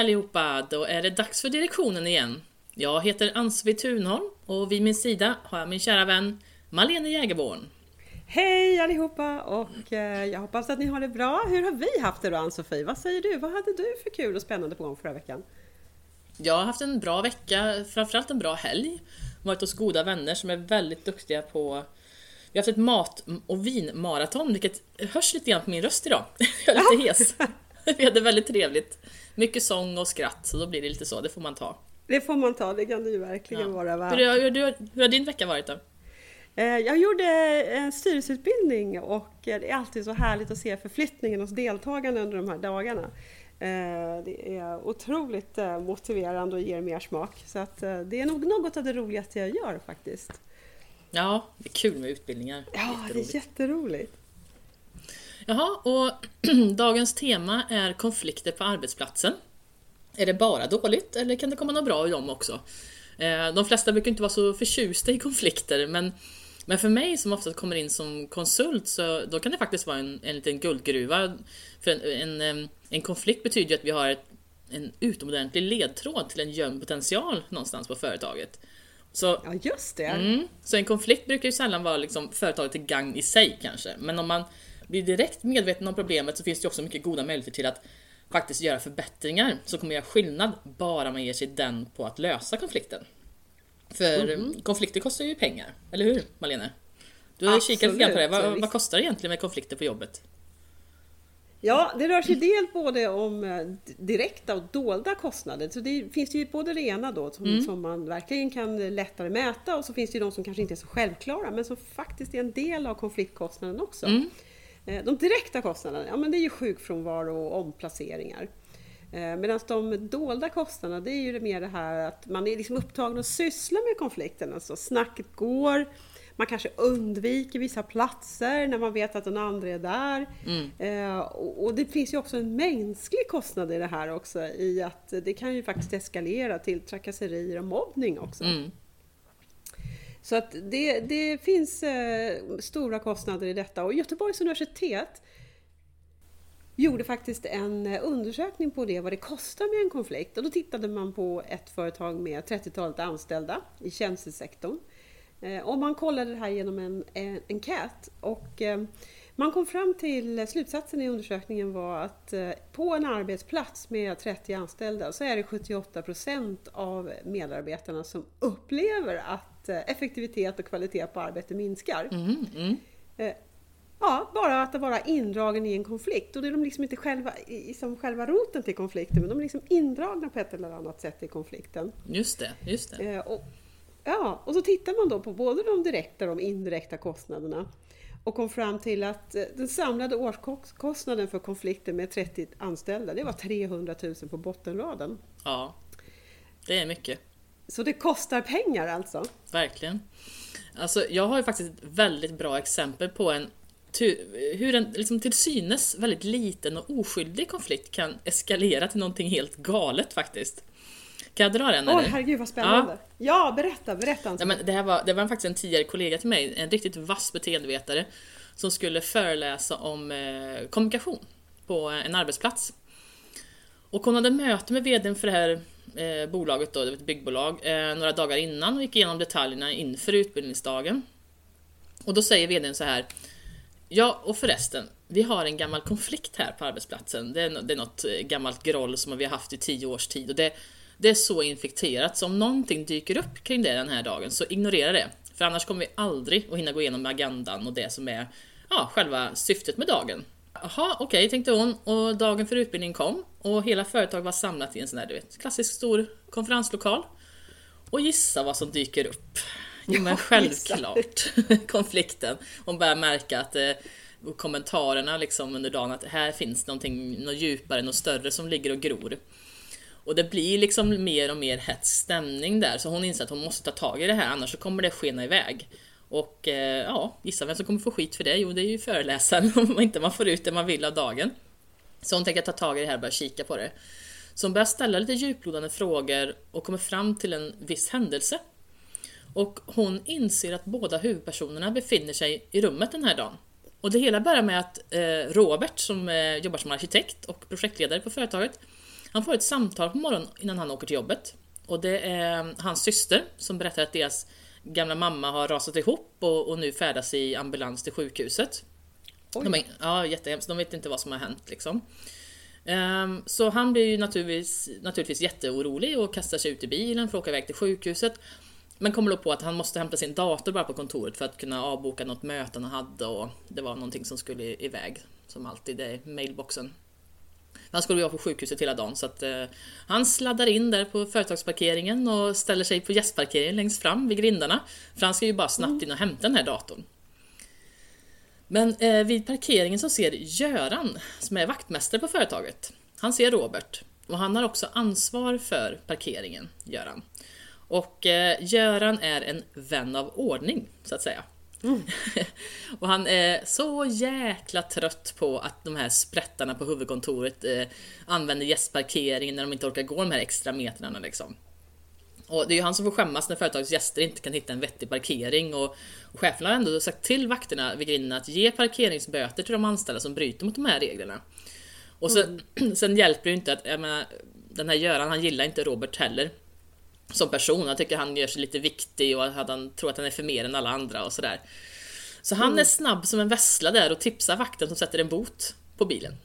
Allihopa! Då är det dags för direktionen igen. Jag heter Ann-Sofie Thunholm och vid min sida har jag min kära vän Malene Jägerborn. Hej allihopa och eh, jag hoppas att ni har det bra. Hur har vi haft det då Ann-Sofie? Vad säger du? Vad hade du för kul och spännande på gång förra veckan? Jag har haft en bra vecka, framförallt en bra helg. Varit hos goda vänner som är väldigt duktiga på vi har haft ett mat och vinmaraton, vilket hörs lite grann på min röst idag. Jag är lite hes. Vi hade väldigt trevligt. Mycket sång och skratt, så då blir det lite så, det får man ta. Det får man ta, det kan det ju verkligen ja. vara värt. Hur, hur, hur, hur har din vecka varit då? Eh, jag gjorde en styrelseutbildning och det är alltid så härligt att se förflyttningen hos deltagarna under de här dagarna. Eh, det är otroligt eh, motiverande och ger mer smak. Så att det är nog något av det roligaste jag gör faktiskt. Ja, det är kul med utbildningar. Ja, det är jätteroligt. Jaha, och dagens tema är konflikter på arbetsplatsen. Är det bara dåligt eller kan det komma något bra ur dem också? Eh, de flesta brukar inte vara så förtjusta i konflikter men, men för mig som ofta kommer in som konsult så då kan det faktiskt vara en, en liten guldgruva. För en, en, en konflikt betyder ju att vi har ett, en utomordentlig ledtråd till en gömd potential någonstans på företaget. Så, ja just det! Mm, så en konflikt brukar ju sällan vara liksom företaget till gagn i sig kanske. Men om man blir direkt medveten om problemet så finns det också mycket goda möjligheter till att faktiskt göra förbättringar som kommer göra skillnad bara man ger sig den på att lösa konflikten. För mm konflikter kostar ju pengar, eller hur Malene? Du har Absolut. kikat lite grann på det. Vad, vad kostar det egentligen med konflikter på jobbet? Ja, det rör sig dels både om eh, direkta och dolda kostnader. Så det finns ju både det ena då som, mm. som, man verkligen kan lättare mäta och så finns det ju de som kanske inte är så självklara men som faktiskt är en del av konfliktkostnaden också. Mm. Eh, de direkta kostnaderna, ja men det är ju sjukfrånvaro och omplaceringar. Eh, Medan de dolda kostnaderna, det är ju mer det här att man är liksom upptagen att syssla med konflikten. Alltså snacket går, man kanske undviker vissa platser när man vet att den andra är där. Mm. Eh, och det finns ju också en mänsklig kostnad i det här också i att det kan ju faktiskt eskalera till trakasserier och mobbning också. Mm. Så att det, det finns eh, stora kostnader i detta och Göteborgs universitet gjorde faktiskt en eh, undersökning på det, vad det kostar med en konflikt. Och då tittade man på ett företag med 30-talet anställda i tjänstesektorn. Eh, och man kollade det här genom en, en enkät. Och eh, man kom fram till, slutsatsen i undersökningen var att eh, på en arbetsplats med 30 anställda så är det 78 procent av medarbetarna som upplever att effektivitet och kvalitet på arbetet minskar. Mm, mm. Ja, bara att vara indragen i en konflikt. Och det är de liksom inte själva, som själva roten till konflikten, men de är liksom indragna på ett eller annat sätt i konflikten. Just det, just det. Eh, och, ja, och så tittar man då på både de direkta och de indirekta kostnaderna och kom fram till att eh, den samlade årskostnaden för konflikten med 30 anställda, det var 300 000 på bottenraden. Ja, det är mycket. Så det kostar pengar alltså? Verkligen. Alltså, jag har ju faktiskt ett väldigt bra exempel på en hur en liksom till synes väldigt liten och oskyldig konflikt kan eskalera till någonting helt galet faktiskt. Kan jag dra den? Åh oh, herregud vad spännande! Ja, ja berätta, berätta! Ja, men det, här var, det var faktiskt en tidigare kollega till mig, en riktigt vass beteendevetare, som skulle föreläsa om eh, kommunikation på en arbetsplats. Och hon hade möte med VDn för det här eh, bolaget, då, det var ett byggbolag, eh, några dagar innan och gick igenom detaljerna inför utbildningsdagen. Och då säger VDn så här Ja, och förresten, vi har en gammal konflikt här på arbetsplatsen. Det är, det är något eh, gammalt groll som vi har haft i tio års tid och det, det är så infekterat så om någonting dyker upp kring det den här dagen så ignorera det. För annars kommer vi aldrig att hinna gå igenom agendan och det som är ja, själva syftet med dagen. Jaha, okej, okay, tänkte hon. Och dagen för utbildning kom och hela företaget var samlat i en sån här, du vet, klassisk stor konferenslokal. Och gissa vad som dyker upp. Jo men självklart konflikten. Hon börjar märka att eh, kommentarerna liksom under dagen att här finns någonting något djupare, något större som ligger och gror. Och det blir liksom mer och mer hets stämning där så hon inser att hon måste ta tag i det här annars så kommer det skena iväg. Och eh, ja, gissa vem som kommer få skit för det? Jo, det är ju föreläsaren om inte man får ut det man vill av dagen. Så hon tänker ta tag i det här och börja kika på det. Så hon börjar ställa lite djuplodande frågor och kommer fram till en viss händelse och hon inser att båda huvudpersonerna befinner sig i rummet den här dagen. Och det hela börjar med att eh, Robert, som eh, jobbar som arkitekt och projektledare på företaget, Han får ett samtal på morgonen innan han åker till jobbet. Och det är hans syster som berättar att deras gamla mamma har rasat ihop och, och nu färdas i ambulans till sjukhuset. De är, ja, jättehemskt. De vet inte vad som har hänt liksom. Um, så han blir ju naturligtvis, naturligtvis jätteorolig och kastar sig ut i bilen för att åka iväg till sjukhuset. Men kommer då på att han måste hämta sin dator bara på kontoret för att kunna avboka något möte han hade och det var någonting som skulle iväg. Som alltid, det är mailboxen. Han skulle vara på sjukhuset hela dagen så att uh, han sladdar in där på företagsparkeringen och ställer sig på gästparkeringen längst fram vid grindarna. För han ska ju bara snabbt in och hämta den här datorn. Men eh, vid parkeringen så ser Göran, som är vaktmästare på företaget, han ser Robert och han har också ansvar för parkeringen, Göran. Och eh, Göran är en vän av ordning, så att säga. Mm. och han är så jäkla trött på att de här sprättarna på huvudkontoret eh, använder gästparkeringen när de inte orkar gå de här extra metrarna liksom. Och det är ju han som får skämmas när företagets gäster inte kan hitta en vettig parkering och, och chefen har ändå sagt till vakterna vid grinden att ge parkeringsböter till de anställda som bryter mot de här reglerna. Och sen, mm. sen hjälper det ju inte att, jag menar, den här Göran han gillar inte Robert heller som person. Han tycker han gör sig lite viktig och att han tror att han är för mer än alla andra och sådär. Så han mm. är snabb som en vessla där och tipsar vakten som sätter en bot på bilen.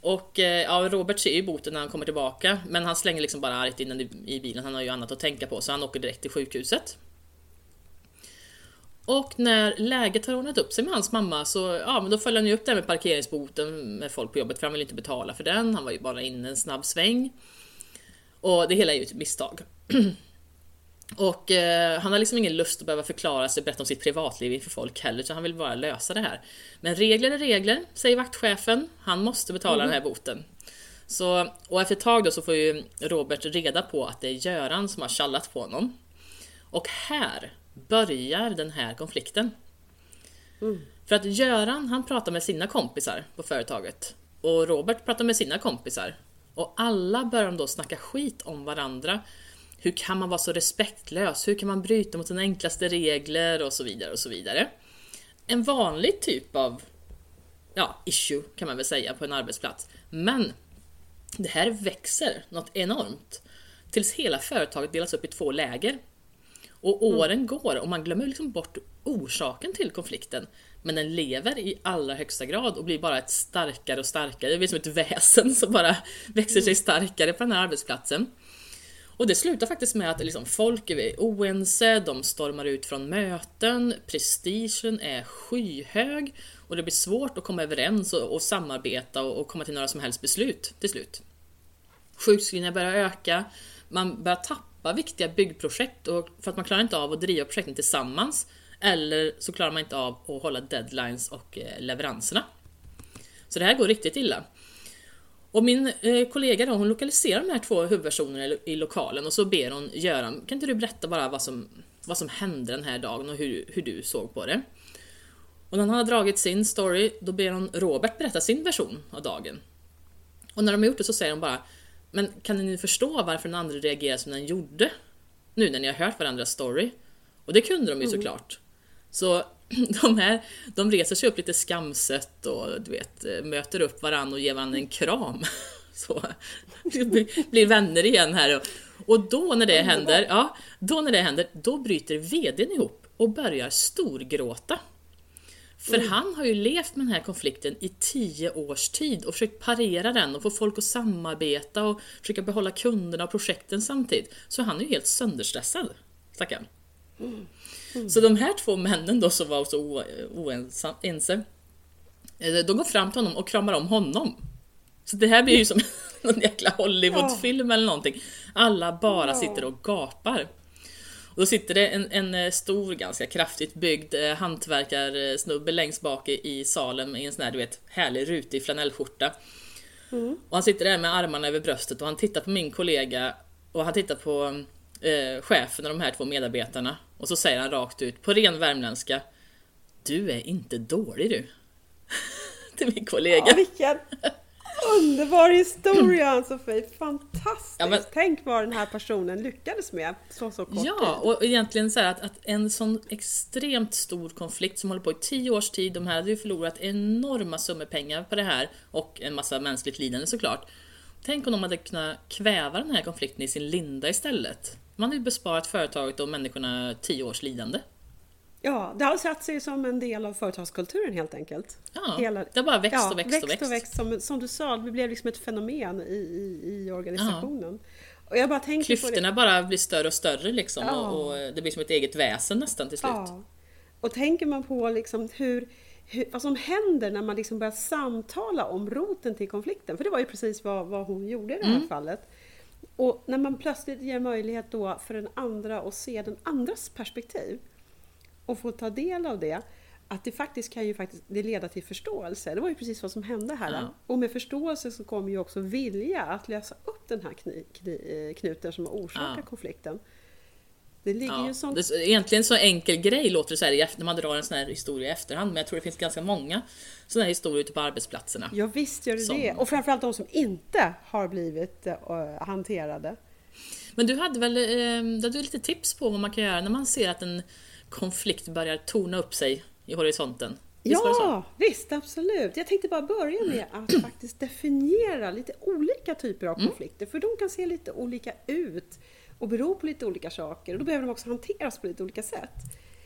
Och eh, ja, Robert ser ju boten när han kommer tillbaka, men han slänger liksom bara argt in den i bilen. Han har ju annat att tänka på, så han åker direkt till sjukhuset. Och när läget har ordnat upp sig med hans mamma så ja, men då följer han ju upp det här med parkeringsboten med folk på jobbet för han vill inte betala för den. Han var ju bara inne en snabb sväng. Och det hela är ju ett misstag. Och eh, han har liksom ingen lust att behöva förklara sig och berätta om sitt privatliv inför folk heller, så han vill bara lösa det här. Men regler är regler, säger vaktchefen. Han måste betala mm. den här boten. Så, och efter ett tag då så får ju Robert reda på att det är Göran som har kallat på honom. Och här börjar den här konflikten. Mm. För att Göran han pratar med sina kompisar på företaget och Robert pratar med sina kompisar. Och alla börjar då snacka skit om varandra hur kan man vara så respektlös? Hur kan man bryta mot den enklaste regler? Och så vidare och så vidare. En vanlig typ av ja, issue kan man väl säga på en arbetsplats. Men det här växer något enormt. Tills hela företaget delas upp i två läger. Och mm. åren mm. går och man glömmer liksom bort orsaken till konflikten. Men den lever i allra högsta grad och blir bara ett starkare och starkare. Det blir som ett väsen som bara växer sig starkare på den här arbetsplatsen. Och det slutar faktiskt med att liksom, folk är oense, de stormar ut från möten, prestigen är skyhög och det blir svårt att komma överens och, och samarbeta och, och, komma till några som helst beslut till slut. Sjukskrivningar börjar öka, man börjar tappa viktiga byggprojekt och för att man klarar inte av att driva projekten tillsammans eller så klarar man inte av att hålla deadlines och eh, leveranserna. Så det här går riktigt illa. Och min eh, kollega då, hon lokaliserar de här två huvudpersonerna i, lokalen och så ber hon Göran, kan inte du berätta bara vad som, vad som hände den här dagen och hur, hur du såg på det? Och när han har dragit sin story, då ber hon Robert berätta sin version av dagen. Och när de har gjort det så säger hon bara Men kan ni förstå varför den andra reagerar som den gjorde? Nu när ni har hört varandras story. Och det kunde de ju mm. såklart. Så de här, de reser sig upp lite skamset och du vet, möter upp varandra och ger varandra en kram. Så, blir vänner igen här. Och, och då när det händer, ja, då när det händer, då bryter VDn ihop och börjar storgråta. För mm. han har ju levt med den här konflikten i tio års tid och försökt parera den och få folk att samarbeta och försöka behålla kunderna och projekten samtidigt. Så han är ju helt sönderstressad, stackarn. Mm. Så de här två männen då som var så oense, eh, de går fram till honom och kramar om honom. Så det här blir ju som en jäkla Hollywoodfilm eller någonting. Alla bara sitter och gapar. Och då sitter det en, en eh, stor, ganska kraftigt byggd eh, hantverkarsnubbe längst bak i salen i en sån här du vet, härlig rutig flanellskjorta. Mm. Och han sitter där med armarna över bröstet och han tittar på min kollega och han tittar på eh, chefen och de här två medarbetarna och så säger han rakt ut på ren värmländska Du är inte dålig du. Till min kollega. Ja, vilken underbar historia Sofie! Fantastiskt! Ja, men... Tänk vad den här personen lyckades med så så kort Ja, tid. och egentligen så att, att en sån extremt stor konflikt som håller på i tio års tid, de här hade ju förlorat enorma summor pengar på det här och en massa mänskligt lidande såklart. Tänk om de hade kunnat kväva den här konflikten i sin linda istället. Man hade ju besparat företaget och människorna tio års lidande. Ja, det har satt sig som en del av företagskulturen helt enkelt. Ja, Hela, det har bara växt ja, och växt, växt och växt. Och växt som, som, du sa, det blev liksom ett fenomen i, i, i organisationen. Ja. Och jag bara tänker Klyftorna bara blir större och större liksom ja. och, och, det blir som ett eget väsen nästan till slut. Ja. Och tänker man på liksom hur, hur, vad som händer när man liksom börjar samtala om roten till konflikten, för det var ju precis vad, vad hon gjorde i det här mm. fallet. Och när man plötsligt ger möjlighet då för den andra att se den andras perspektiv och få ta del av det, att det faktiskt kan ju faktiskt det leda till förståelse. Det var ju precis vad som hände här. Ja. Och med förståelse så kommer ju också vilja att lösa upp den här knuten som har orsakat ja. konflikten. Det ligger ja, ju det är egentligen så enkel grej låter det så här, när man drar en sån här historia i efterhand, men jag tror det finns ganska många sådana här historier ute på arbetsplatserna. Ja visst gör det som... det, och framförallt de som inte har blivit uh, hanterade. Men du hade väl uh, du hade lite tips på vad man kan göra när man ser att en konflikt börjar torna upp sig i horisonten? Visst ja, visst absolut. Jag tänkte bara börja med att faktiskt definiera lite olika typer av konflikter, mm. för de kan se lite olika ut och beror på lite olika saker och då behöver de också hanteras på lite olika sätt.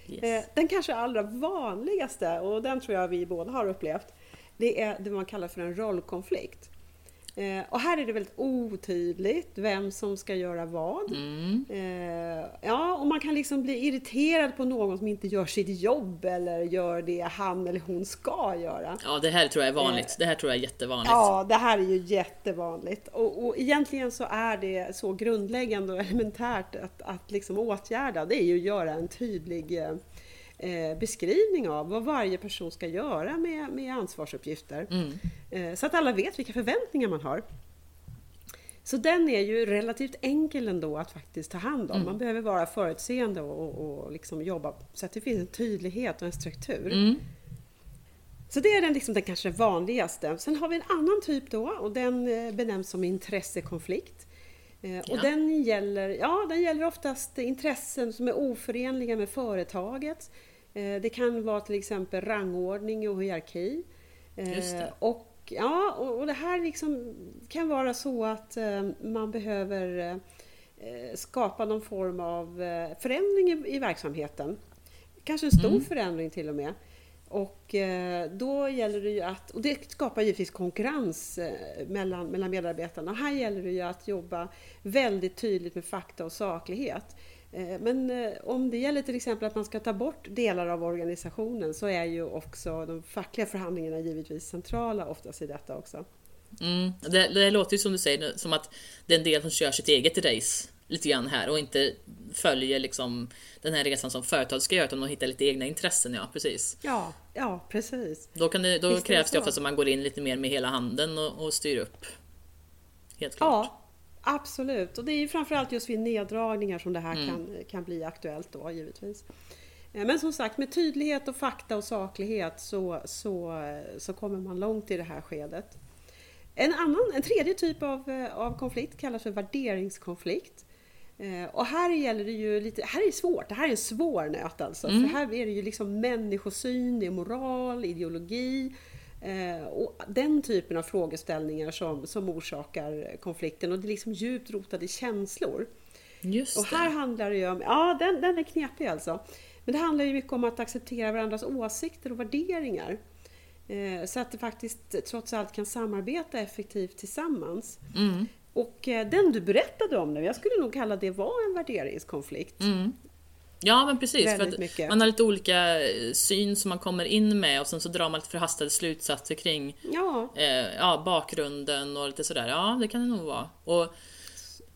Yes. Eh, den kanske allra vanligaste, och den tror jag vi båda har upplevt, det är det man kallar för en rollkonflikt. Eh, och här är det väldigt otydligt vem som ska göra vad. Mm. Eh, ja, och man kan liksom bli irriterad på någon som inte gör sitt jobb eller gör det han eller hon ska göra. Ja, det här tror jag är vanligt. Eh, det här tror jag är jättevanligt. Ja, det här är ju jättevanligt. Och, och egentligen så är det så grundläggande och elementärt att, att liksom åtgärda. Det är ju att göra en tydlig eh, beskrivning av vad varje person ska göra med, med ansvarsuppgifter. Mm. Eh, så att alla vet vilka förväntningar man har. Så den är ju relativt enkel ändå att faktiskt ta hand om. Mm. Man behöver vara förutseende och, och liksom jobba så att det finns en tydlighet och en struktur. Mm. Så det är den, liksom, den kanske vanligaste. Sen har vi en annan typ då och den eh, benämns som intressekonflikt. Eh, och ja. den, gäller, ja, den gäller oftast intressen som är oförenliga med företaget. Eh, det kan vara till exempel rangordning och hierarki. Eh, och, ja, och det här liksom kan vara så att man behöver skapa någon form av förändring i verksamheten. Kanske en stor mm. förändring till och med. Och eh, då gäller det ju att, och det skapar givetvis konkurrens eh, mellan, mellan medarbetarna. Här gäller det ju att jobba väldigt tydligt med fakta och saklighet. Eh, men om det gäller till exempel att man ska ta bort delar av organisationen så är ju också de fackliga förhandlingarna givetvis centrala oftast i detta också. Mm, det, det låter ju som du säger, som att det är en del som kör sitt eget race lite grann här och inte följer liksom den här resan som företag ska göra utan de hittar lite egna intressen, ja precis. Ja, ja precis. Då, det, då krävs det, det ofta att man går in lite mer med hela handen och, och styr upp. Helt klart. Ja, absolut. Och det är ju framförallt just vid neddragningar som det här mm. kan, kan bli aktuellt då givetvis. Eh, men som sagt, med tydlighet och fakta och saklighet så, så, så kommer man långt i det här skedet. En, annan, en tredje typ av, eh, av konflikt kallas för värderingskonflikt. Eh, och här gäller det ju lite, här är det svårt, det här är en svår nöt alltså. Mm. För här är det ju liksom människosyn, det är moral, ideologi och den typen av frågeställningar som, som orsakar konflikten och det är liksom djupt rotade känslor. Just och här handlar det ju om, ja den, den är knepig alltså. Men det handlar ju mycket om att acceptera varandras åsikter och värderingar. Eh, så att det faktiskt trots allt kan samarbeta effektivt tillsammans. Mm. Och eh, den du berättade om nu, jag skulle nog kalla det var en värderingskonflikt. Mm. Ja men precis, för man har lite olika eh, syn som man kommer in med och sen så drar man lite förhastade slutsatser kring ja. Eh, ja, bakgrunden och lite sådär. Ja det kan det nog vara. Och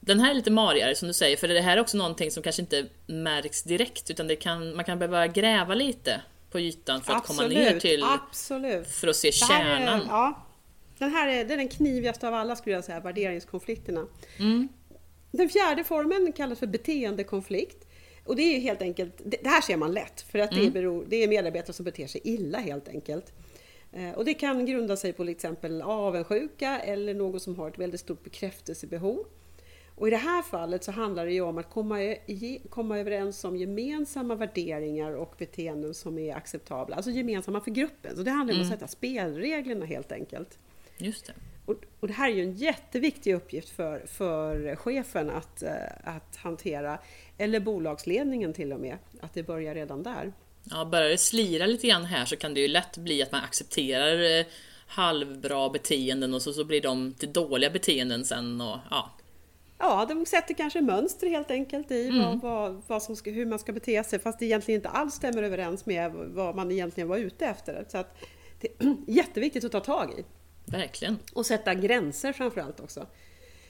den här är lite marigare som du säger, för det här är också någonting som kanske inte märks direkt utan det kan, man kan behöva gräva lite på ytan för att absolut, komma ner till... Absolut. För att se kärnan. Är, ja, den här är, det är den knivigaste av alla skulle jag säga, värderingskonflikterna. Mm. Den fjärde formen kallas för beteendekonflikt. Och det är helt enkelt, det här ser man lätt, för att mm. det, beror, det är medarbetare som beter sig illa helt enkelt. Eh, och det kan grunda sig på till exempel avundsjuka eller någon som har ett väldigt stort bekräftelsebehov. Och i det här fallet så handlar det ju om att komma, komma överens om gemensamma värderingar och beteenden som är acceptabla, alltså gemensamma för gruppen. Så det handlar om mm. att sätta spelreglerna helt enkelt. Just det. Och, det här är ju en jätteviktig uppgift för, för chefen att, eh, att hantera, eller bolagsledningen till och med, att det börjar redan där. Ja, börjar det slira lite grann här så kan det ju lätt bli att man accepterar eh, halvbra beteenden och så, så blir de till dåliga beteenden sen. Och, ja. ja, de sätter kanske mönster helt enkelt i mm. vad, vad, vad som ska, hur man ska bete sig fast det egentligen inte alls stämmer överens med vad man egentligen var ute efter. Så att det är jätteviktigt att ta tag i. Verkligen. Och sätta gränser framförallt också.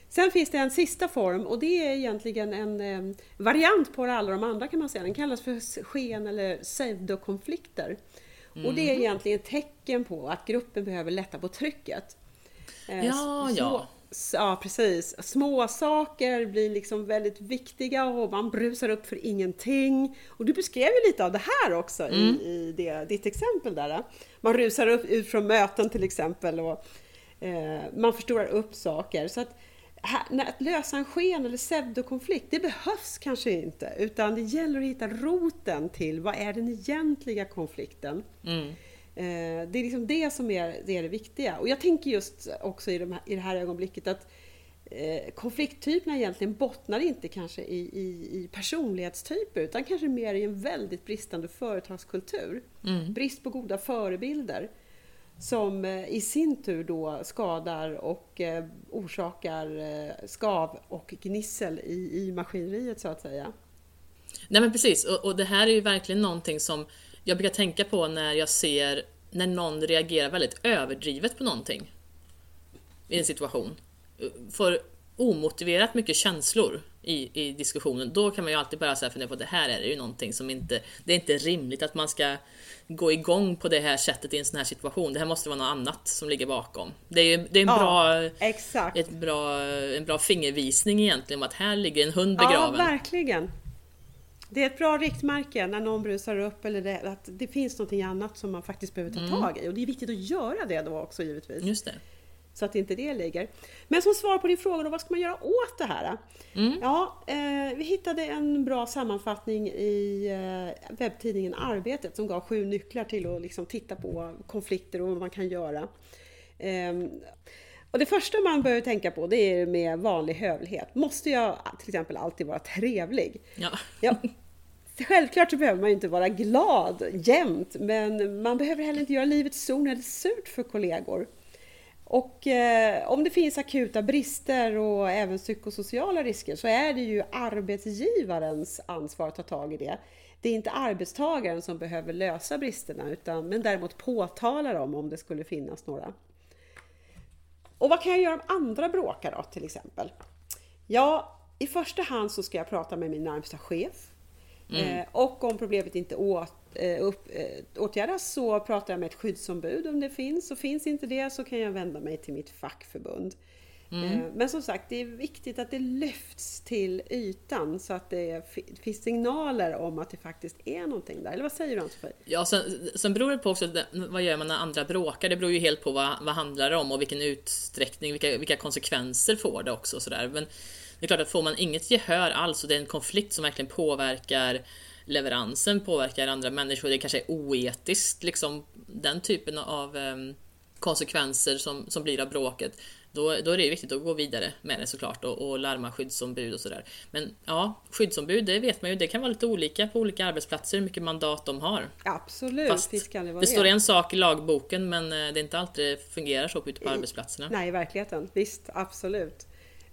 Sen finns det en sista form och det är egentligen en eh, variant på alla de andra kan man säga. Den kallas för sken eller pseudokonflikter. Mm. Och det är mhm. egentligen tecken på att gruppen behöver lätta på trycket. Eh, ja, ja. Ja, precis. Små saker blir liksom väldigt viktiga och man brusar upp för ingenting. Och du beskrev ju lite av det här också mm. i, i det, ditt exempel där. Man rusar upp ut från möten till exempel och eh, man förstorar upp saker. Så att, här, att lösa en sken eller pseudokonflikt, det behövs kanske inte. Utan det gäller att hitta roten till vad är den egentliga konflikten. Mm. Eh, det är liksom det som är det, är det viktiga. Och jag tänker just också i, de här, i det här ögonblicket att eh, konflikttyperna egentligen bottnar inte kanske i, i, i, personlighetstyper utan kanske mer i en väldigt bristande företagskultur. Mm. Brist på goda förebilder som eh, i sin tur då skadar och orsakar skav och gnissel i, i maskineriet så att säga. Nej men precis, och, och det här är ju verkligen någonting som jag brukar tänka på när jag ser när någon reagerar väldigt överdrivet på någonting i en situation. Får omotiverat mycket känslor i, i diskussionen, då kan man ju alltid bara säga fundera på det här är det ju någonting som inte, det är inte rimligt att man ska gå igång på det här sättet i en sån här situation. Det här måste vara något annat som ligger bakom. Det är det är en, ja, bra, exakt. Ett bra, en bra fingervisning egentligen om att här ligger en hund begraven. Ja, verkligen. Det är ett bra riktmärke när någon brusar upp eller det, att det finns någonting annat som man faktiskt behöver ta mm. tag i. Och det är viktigt att göra det då också givetvis. Just det. Så att inte det ligger. Men som svar på din fråga då, vad ska man göra åt det här? Mm. Ja, eh, vi hittade en bra sammanfattning i eh, webbtidningen Arbetet som gav sju nycklar till att liksom titta på konflikter och vad man kan göra. Eh, och det första man behöver tänka på det är med vanlig hövlighet. Måste jag till exempel alltid vara trevlig? Ja. ja. Självklart så behöver man inte vara glad jämt, men man behöver heller inte göra livet onödigt surt för kollegor. Och eh, om det finns akuta brister och även psykosociala risker så är det ju arbetsgivarens ansvar att ta tag i det. Det är inte arbetstagaren som behöver lösa bristerna, utan, men däremot påtala dem om det skulle finnas några. Och vad kan jag göra om andra bråkar då till exempel? Ja, i första hand så ska jag prata med min närmsta chef. Mm. Eh, och om problemet inte åt, eh, upp, eh, åtgärdas så pratar jag med ett skyddsombud om det finns. Och finns inte det så kan jag vända mig till mitt fackförbund. Mm. Eh, men som sagt, det är viktigt att det lyfts till ytan så att det finns signaler om att det faktiskt är någonting där. Eller vad säger du Ann-Sofie? Ja, sen, sen beror det på också vad gör man när andra bråkar. Det beror ju helt på vad, vad handlar det om och vilken utsträckning, vilka, vilka konsekvenser får det också. sådär. Men det är klart att får man inget gehör alls och det är en konflikt som verkligen påverkar leveransen, påverkar andra människor, det kanske är oetiskt, liksom den typen av um, konsekvenser som, som blir av bråket då, då är det viktigt att gå vidare med det såklart och, och larma skyddsombud och sådär. Men ja, skyddsombud, det vet man ju, det kan vara lite olika på olika arbetsplatser hur mycket mandat de har. Absolut, Fast visst kan det vara det. står en sak i lagboken men eh, det är inte alltid det fungerar så ute på I, arbetsplatserna. Nej, i verkligheten. Visst, absolut.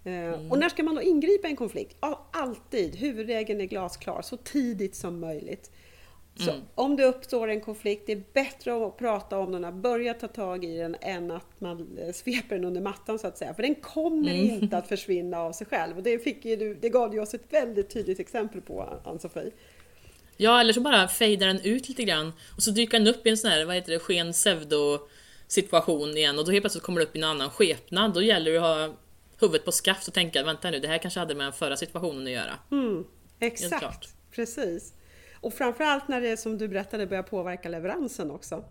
Eh, mm. Och när ska man då ingripa i en konflikt? Ja, alltid. Huvudregeln är glasklar, så tidigt som möjligt. Så mm. om det uppstår en konflikt, det är bättre att prata om den, börja ta tag i den än att man eh, sveper den under mattan så att säga. För den kommer mm. inte att försvinna av sig själv. Och det, fick du, det gav du oss ett väldigt tydligt exempel på, Ann-Sofie. Ja, eller så bara fejdar den ut lite grann och så dyker den upp i en sån här, vad heter det, sken pseudo situation igen och då helt plötsligt kommer det upp i en annan skepnad. Då gäller det att ha huvudet på skaft och tänka, vänta nu, det här kanske hade med den förra situationen att göra. Mm, exakt, precis. Och framförallt när det som du berättade börjar påverka leveransen också.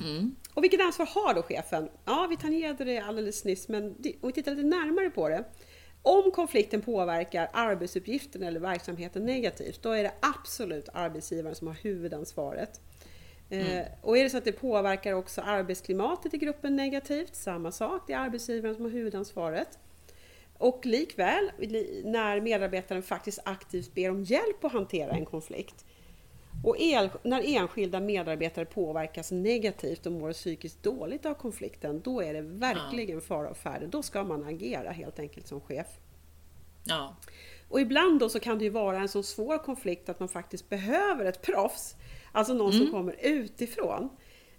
Mm. Och vilket ansvar har då chefen? Ja, vi tangerade det alldeles nyss, men om vi tittar lite närmare på det. Om konflikten påverkar arbetsuppgiften eller verksamheten negativt, då är det absolut arbetsgivaren som har huvudansvaret. Mm. Och är det så att det påverkar också arbetsklimatet i gruppen negativt, samma sak, det är arbetsgivaren som har huvudansvaret. Och likväl, när medarbetaren faktiskt aktivt ber om hjälp att hantera en konflikt. Och el, när enskilda medarbetare påverkas negativt och mår psykiskt dåligt av konflikten, då är det verkligen fara och färde. Då ska man agera helt enkelt som chef. Ja. Och ibland då så kan det ju vara en så svår konflikt att man faktiskt behöver ett proffs. Alltså någon mm. som kommer utifrån.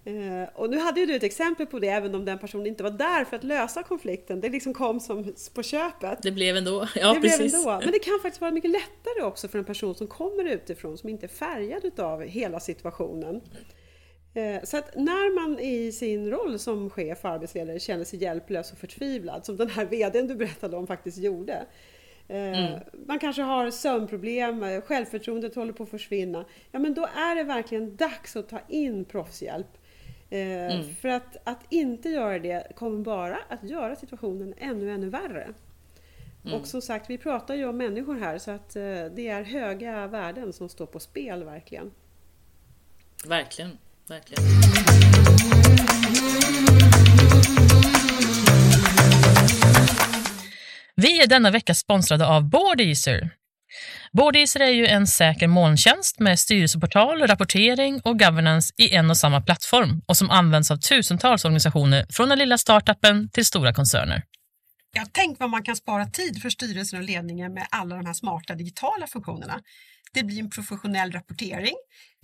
Eh, och nu hade ju du ett exempel på det, även om den personen inte var där för att lösa konflikten. Det liksom kom som på köpet. Det blev ändå. Ja, det precis. Blev ändå. Men det kan faktiskt vara mycket lättare också för en person som kommer utifrån, som inte är färgad utav hela situationen. Eh, så att när man i sin roll som chef och arbetsledare känner sig hjälplös och förtvivlad, som den här VDn du berättade om faktiskt gjorde. Eh, mm. Man kanske har sömnproblem, självförtroendet håller på att försvinna. Ja men då är det verkligen dags att ta in proffshjälp. Eh, mm. För att, att inte göra det kommer bara att göra situationen ännu, ännu värre. Mm. Och som sagt, vi pratar ju om människor här så att eh, det är höga värden som står på spel verkligen. Verkligen, verkligen. Vi är denna vecka sponsrade av Boardeaser. Boardeaser är ju en säker molntjänst med styrelseportal, rapportering och governance i en och samma plattform och som används av tusentals organisationer från den lilla startupen till stora koncerner. Ja, tänk vad man kan spara tid för styrelsen och ledningen med alla de här smarta digitala funktionerna. Det blir en professionell rapportering,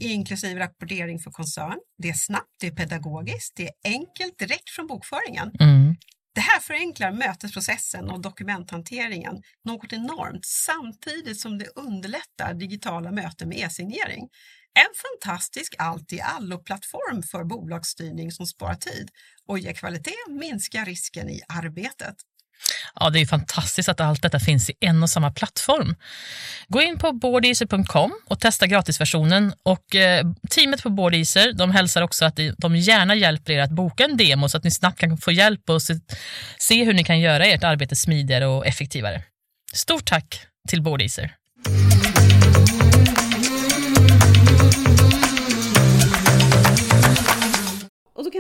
inklusive rapportering för koncern. Det är snabbt, det är pedagogiskt, det är enkelt direkt från bokföringen. Mm. Det här förenklar mötesprocessen och dokumenthanteringen något enormt samtidigt som det underlättar digitala möten med e-signering. En fantastisk allt-i-allo-plattform för bolagsstyrning som sparar tid och ger kvalitet, minskar risken i arbetet. Ja, det är fantastiskt att allt detta finns i en och samma plattform. Gå in på boardeaser.com och testa gratisversionen. Och eh, teamet på Boardeaser de hälsar också att de gärna hjälper er att boka en demo så att ni snabbt kan få hjälp och se, se hur ni kan göra ert arbete smidigare och effektivare. Stort tack till Boardeaser!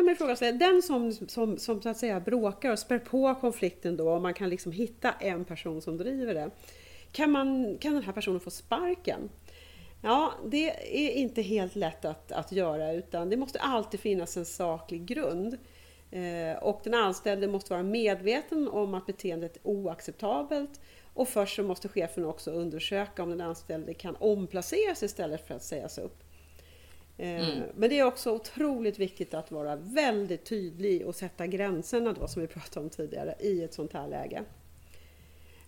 Kan man fråga sig, den som, som, som så att säga bråkar och spär på konflikten då, och man kan liksom hitta en person som driver det. Kan, man, kan den här personen få sparken? Ja, det är inte helt lätt att, att göra utan det måste alltid finnas en saklig grund. Eh, och den anställde måste vara medveten om att beteendet är oacceptabelt och först så måste chefen också undersöka om den anställde kan omplaceras istället för att sägas upp. Eh, mm. Men det är också otroligt viktigt att vara väldigt tydlig och sätta gränserna då som vi pratade om tidigare i ett sånt här läge.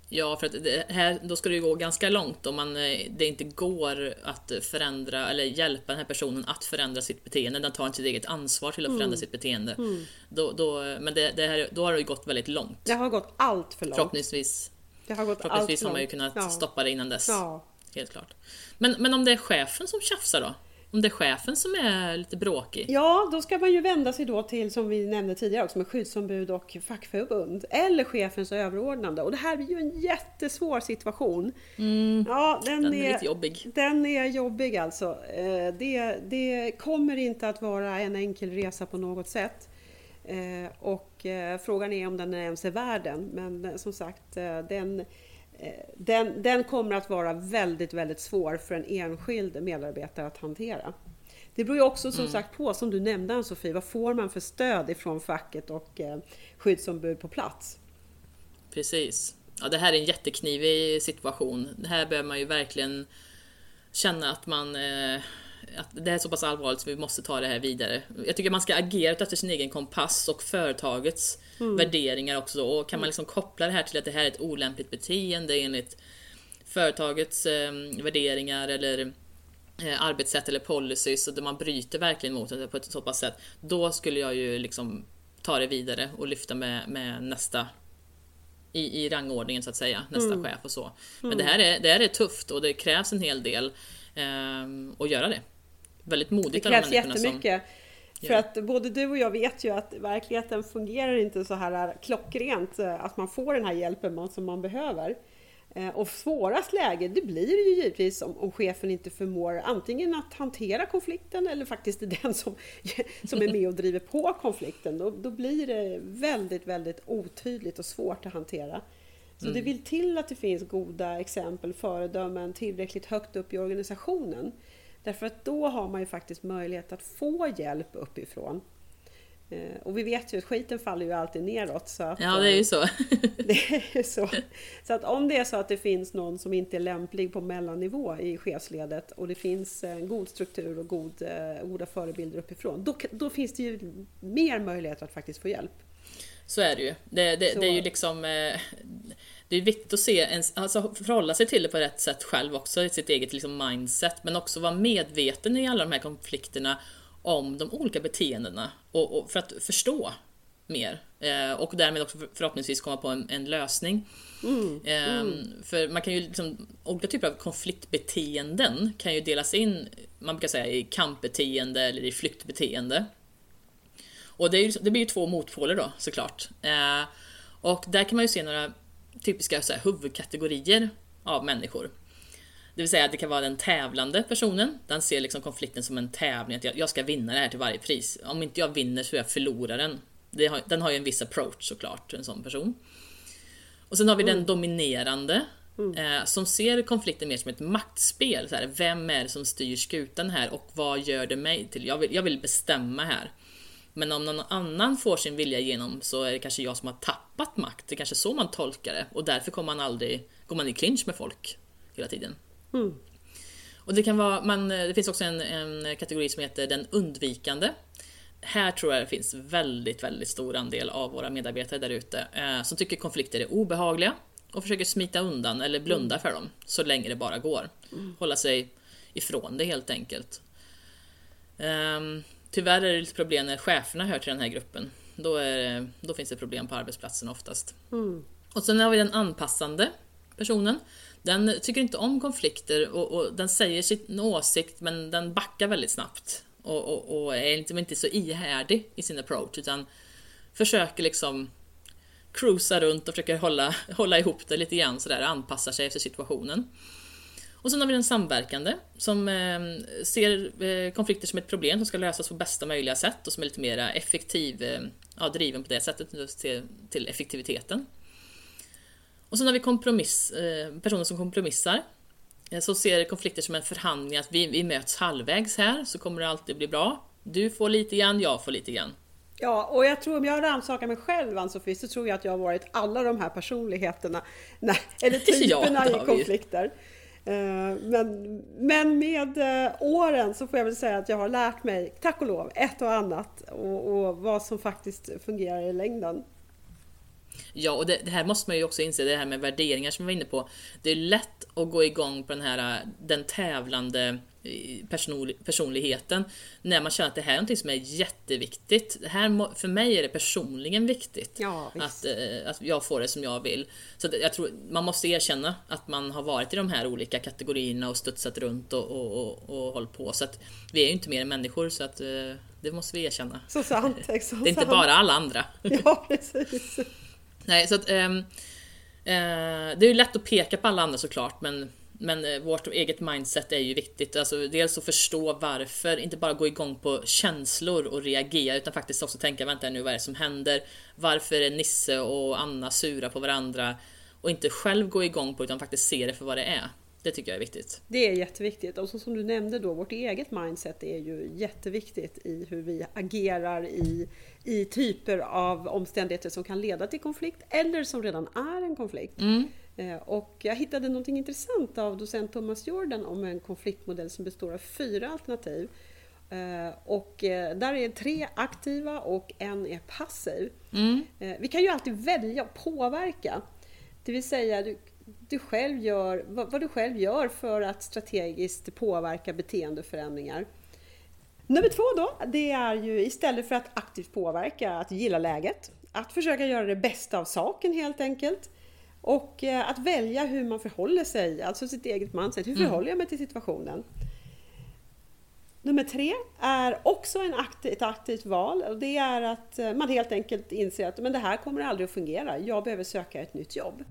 Ja, för att här, då ska det ju gå ganska långt om man, eh, det inte går att förändra eller hjälpa den här personen att förändra sitt beteende. Den tar inte sitt eget ansvar till att mm. förändra sitt beteende. Mm. Då, då, men det, det här, då har det gått väldigt långt. Det har gått allt för långt. Förhoppningsvis, det har gått förhoppningsvis allt har man ju kunnat ja. stoppa det innan dess. Ja. Helt klart. Men, men om det är chefen som tjafsar då? Om det är chefen som är lite bråkig? Ja, då ska man ju vända sig då till, som vi nämnde tidigare också, med skyddsombud och fackförbund. Eller chefens överordnande. Och det här blir ju en jättesvår situation. Mm, ja, den, den är, är, lite jobbig. Den är jobbig alltså. Eh, det, det kommer inte att vara en enkel resa på något sätt. Eh, och eh, frågan är om den ens är värd den. Men som sagt, den den, den kommer att vara väldigt, väldigt svår för en enskild medarbetare att hantera. Det beror ju också som mm. sagt på, som du nämnde Ann-Sofie, vad får man för stöd ifrån facket och eh, skyddsombud på plats? Precis. Ja, det här är en jätteknivig situation. Det här behöver man ju verkligen känna att man eh, att det är så pass allvarligt så vi måste ta det här vidare. Jag tycker man ska agera efter sin egen kompass och företagets mm. värderingar också. Och kan man liksom koppla det här till att det här är ett olämpligt beteende enligt företagets eh, värderingar eller eh, arbetssätt eller policies och där man bryter verkligen mot det på ett så pass sätt. Då skulle jag ju liksom ta det vidare och lyfta med, med nästa i, i rangordningen så att säga, nästa mm. chef och så. Men mm. det, här är, det här är tufft och det krävs en hel del eh, att göra det väldigt modigt Det krävs jättemycket. Som... För att både du och jag vet ju att verkligheten fungerar inte så här klockrent, eh, att man får den här hjälpen som man behöver. Eh, och svårast läge det blir ju givetvis om, om chefen inte förmår antingen att hantera konflikten eller faktiskt den som, som är med och driver på konflikten. Då, då blir det väldigt, väldigt otydligt och svårt att hantera. Så mm. det vill till att det finns goda exempel, föredömen tillräckligt högt upp i organisationen. Därför att då har man ju faktiskt möjlighet att få hjälp uppifrån. Eh, och vi vet ju att skiten faller ju alltid neråt. Så att, ja, det är ju så. det är ju så. Så att om det är så att det finns någon som inte är lämplig på mellannivå i chefsledet och det finns en god struktur och god, eh, goda förebilder uppifrån, då, då finns det ju mer möjlighet att faktiskt få hjälp. Så är det ju. Det, det, det är ju liksom... Det är viktigt att se, alltså förhålla sig till det på rätt sätt själv också, i sitt eget liksom mindset, men också vara medveten i alla de här konflikterna om de olika beteendena och, och för att förstå mer eh, och därmed också förhoppningsvis komma på en, en lösning. Mm, eh, mm. För man kan ju liksom, olika typer av konfliktbeteenden kan ju delas in, man brukar säga i kampbeteende eller i flyktbeteende. Och det, är, det blir ju två motpoler då såklart. Eh, och där kan man ju se några typiska så här, huvudkategorier av människor. Det vill säga att det kan vara den tävlande personen. Den ser liksom konflikten som en tävling, att jag, ska vinna det här till varje pris. Om inte jag vinner så är jag förloraren. Har, den har ju en viss approach såklart, en sån person. Och sen har vi mm. den dominerande, mm. eh, som ser konflikten mer som ett maktspel. Så här, vem är det som styr skutan här och vad gör det mig till? Jag vill, jag vill bestämma här. Men om någon annan får sin vilja igenom så är det kanske jag som har tappat makt. Det är kanske så man tolkar det och därför kommer man aldrig, går man i clinch med folk hela tiden. Mm. Och det, kan vara, man, det finns också en, en kategori som heter den undvikande. Här tror jag det finns väldigt, väldigt stor andel av våra medarbetare där ute eh, som tycker konflikter är obehagliga och försöker smita undan eller blunda för dem så länge det bara går. Mm. Hålla sig ifrån det helt enkelt. Um, tyvärr är det lite problem när cheferna hör till den här gruppen. Då, är, då finns det problem på arbetsplatsen oftast. Mm. Och sen har vi den anpassande personen den tycker inte om konflikter och, och den säger sin åsikt men den backar väldigt snabbt. Och, och, och är liksom inte så ihärdig i sin approach utan försöker liksom cruisa runt och försöker hålla, hålla ihop det lite grann sådär, anpassa sig efter situationen. Och sen har vi den samverkande som eh, ser eh, konflikter som ett problem som ska lösas på bästa möjliga sätt och som är lite mer effektiv, eh, ja, driven på det sättet till, effektiviteten. Och sen har vi kompromiss, eh, personer som kompromissar. Eh, som ser konflikter som en förhandling, att vi, vi möts halvvägs här så kommer det alltid bli bra. Du får lite grann, jag får lite grann. Ja, och jag tror om jag rannsakar mig själv Ann-Sofie så tror jag att jag har varit alla de här personligheterna, eller typerna ja, i konflikter. Eh, men, men med eh, åren så får jag väl säga att jag har lärt mig, tack och lov, ett och annat och, och vad som faktiskt fungerar i längden. Ja, och det, det, här måste man ju också inse, det här med värderingar som vi var inne på. Det är lätt att gå igång på den här den tävlande eh, personlig, personligheten när man känner att det här är något som är jätteviktigt. Det här, för mig är det personligen viktigt ja, att, eh, att jag får det som jag vill. Så jag tror man måste erkänna att man har varit i de här olika kategorierna och studsat runt och, och, och, och hållit på. Så att vi är ju inte mer än människor så att eh, det måste vi erkänna. Så sant, så det är inte bara alla andra. Ja, precis. Nej, så att... Um, uh, det är ju lätt att peka på alla andra såklart, men, men uh, vårt eget mindset är ju viktigt. Alltså, dels att förstå varför, inte bara gå igång på känslor och reagera, utan faktiskt också tänka, vänta nu, vad är det som händer? Varför är Nisse och Anna sura på varandra? Och inte själv gå igång på utan faktiskt se det för vad det är. Det tycker jag är viktigt. Det är jätteviktigt. Och så som du nämnde då, vårt eget mindset är ju jätteviktigt i hur vi agerar i, i typer av omständigheter som kan leda till konflikt eller som redan är en konflikt. Mm. Eh, och jag hittade något intressant av docent Thomas Jordan om en konfliktmodell som består av fyra alternativ. Eh, och eh, där är tre aktiva och en är passiv. Mm. Vi kan ju alltid välja att påverka. Det vill säga, du själv gör, vad, vad, du själv gör för att strategiskt påverka beteendeförändringar. Nummer två då, det är ju istället för att aktivt påverka, att gilla läget. Att försöka göra det bästa av saken helt enkelt. Och eh, att välja hur man förhåller sig, alltså sitt eget mindset. Hur mm. förhåller jag mig till situationen? Nummer tre är också en aktiv, ett aktivt val och det är att eh, man helt enkelt inser att men det här kommer aldrig att fungera. Jag behöver söka ett nytt jobb.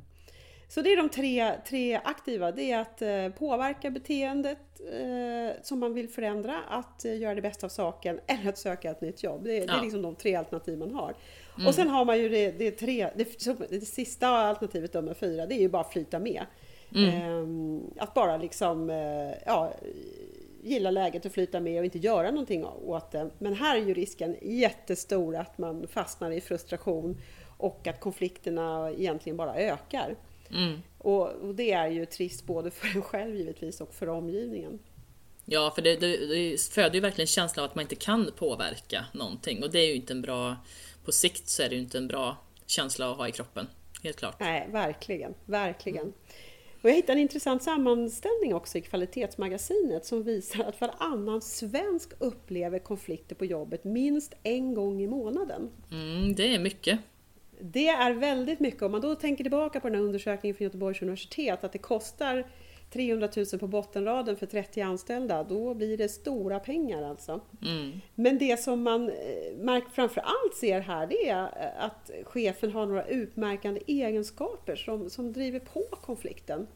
Så det är de tre, tre aktiva. Det är att eh, påverka beteendet eh, som man vill förändra, att eh, göra det bästa av saken eller att söka ett nytt jobb. Det, ja. det är liksom de tre alternativ man har. Mm. Och sen har man ju det, det, tre, det, det sista alternativet, nummer fyra, det är ju bara att flyta med. Mm. Ehm, att bara liksom, eh, ja, gilla läget och flyta med och inte göra någonting åt det. Men här är ju risken jättestor att man fastnar i frustration och att konflikterna egentligen bara ökar. Mm. Och, och, det är ju trist både för en själv givetvis och för omgivningen. Ja, för det, det, det föder ju verkligen känslan av att man inte kan påverka någonting och det är ju inte en bra, på sikt så är det ju inte en bra känsla att ha i kroppen. Helt klart. Nej, verkligen, verkligen. Mm. Och jag hittade en intressant sammanställning också i Kvalitetsmagasinet som visar att varannan svensk upplever konflikter på jobbet minst en gång i månaden. Mm, det är mycket. Det är väldigt mycket. Om man då tänker tillbaka på den här undersökningen från Göteborgs universitet att det kostar 300 000 på bottenraden för 30 anställda, då blir det stora pengar alltså. Mm. Men det som man eh, framför allt ser här, det är eh, att chefen har några utmärkande egenskaper som, som driver på konflikten.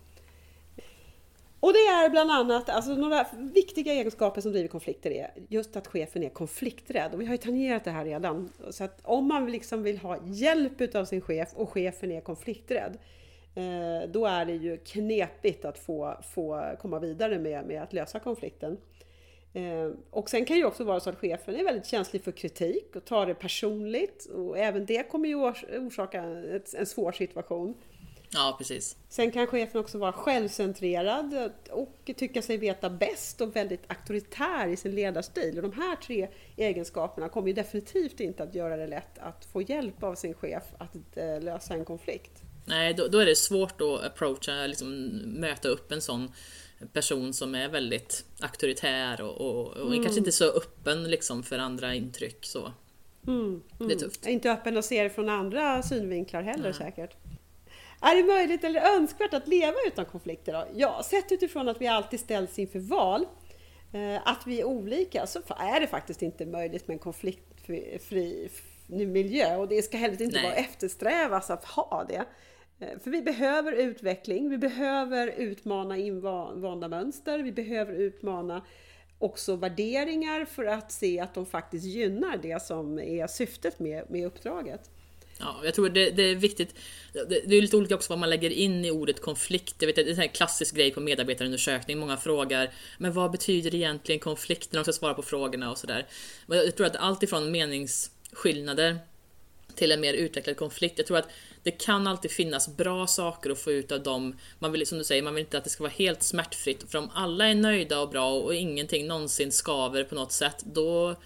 Och det är bland annat, alltså några viktiga egenskaper som driver konflikter är just att chefen är konflikträdd. Och vi har ju tangerat det här redan. Så att om man liksom vill ha hjälp utav sin chef och chefen är konflikträdd, eh, då är det ju knepigt att få, få komma vidare med, med att lösa konflikten. Eh, och sen kan det ju också vara så att chefen är väldigt känslig för kritik och tar det personligt. Och även det kommer ju orsaka en svår situation. Ja, precis. Sen kan chefen också vara självcentrerad och tycka sig veta bäst och väldigt auktoritär i sin ledarstil. Och de här tre egenskaperna kommer ju definitivt inte att göra det lätt att få hjälp av sin chef att eh, lösa en konflikt. Nej, då, då är det svårt att approacha, liksom möta upp en sån person som är väldigt auktoritär och, och, och mm. kanske inte så öppen liksom för andra intryck. Så. Mm, mm. Det är mm. tufft. Inte öppen och ser från andra synvinklar heller Nej. säkert. Är det möjligt eller önskvärt att leva utan konflikter? Då? Ja, sett utifrån att vi alltid ställs inför val, eh, att vi är olika, så är det faktiskt inte möjligt med en konfliktfri miljö och det ska heller inte Nej. vara eftersträvas att ha det. Eh, för vi behöver utveckling, vi behöver utmana invanda mönster, vi behöver utmana också värderingar för att se att de faktiskt gynnar det som är syftet med, med uppdraget. Ja, jag tror det, det är viktigt. Det, det, är lite olika också vad man lägger in i ordet konflikt. Jag vet, det är en klassisk grej på medarbetarundersökning. Många frågar Men vad betyder egentligen konflikt när de ska svara på frågorna och sådär. Jag tror att allt ifrån meningsskillnader till en mer utvecklad konflikt. Jag tror att det kan alltid finnas bra saker att få ut av dem. Man vill, som du säger, man vill inte att det ska vara helt smärtfritt. För om alla är nöjda och bra och ingenting någonsin skaver på något sätt, då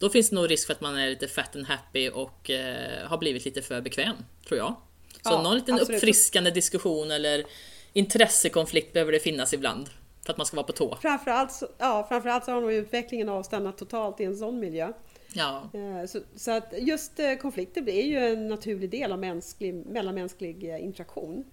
då finns det nog risk för att man är lite fat and happy och eh, har blivit lite för bekväm, tror jag. Så ja, någon liten absolut. uppfriskande diskussion eller intressekonflikt behöver det finnas ibland. För att man ska vara på tå. Framförallt så, ja, framförallt så har nog utvecklingen avstannat totalt i en sån miljö. Ja. Eh, så, så, att just eh, konflikter blir ju en naturlig del av mänsklig, mellanmänsklig eh, interaktion.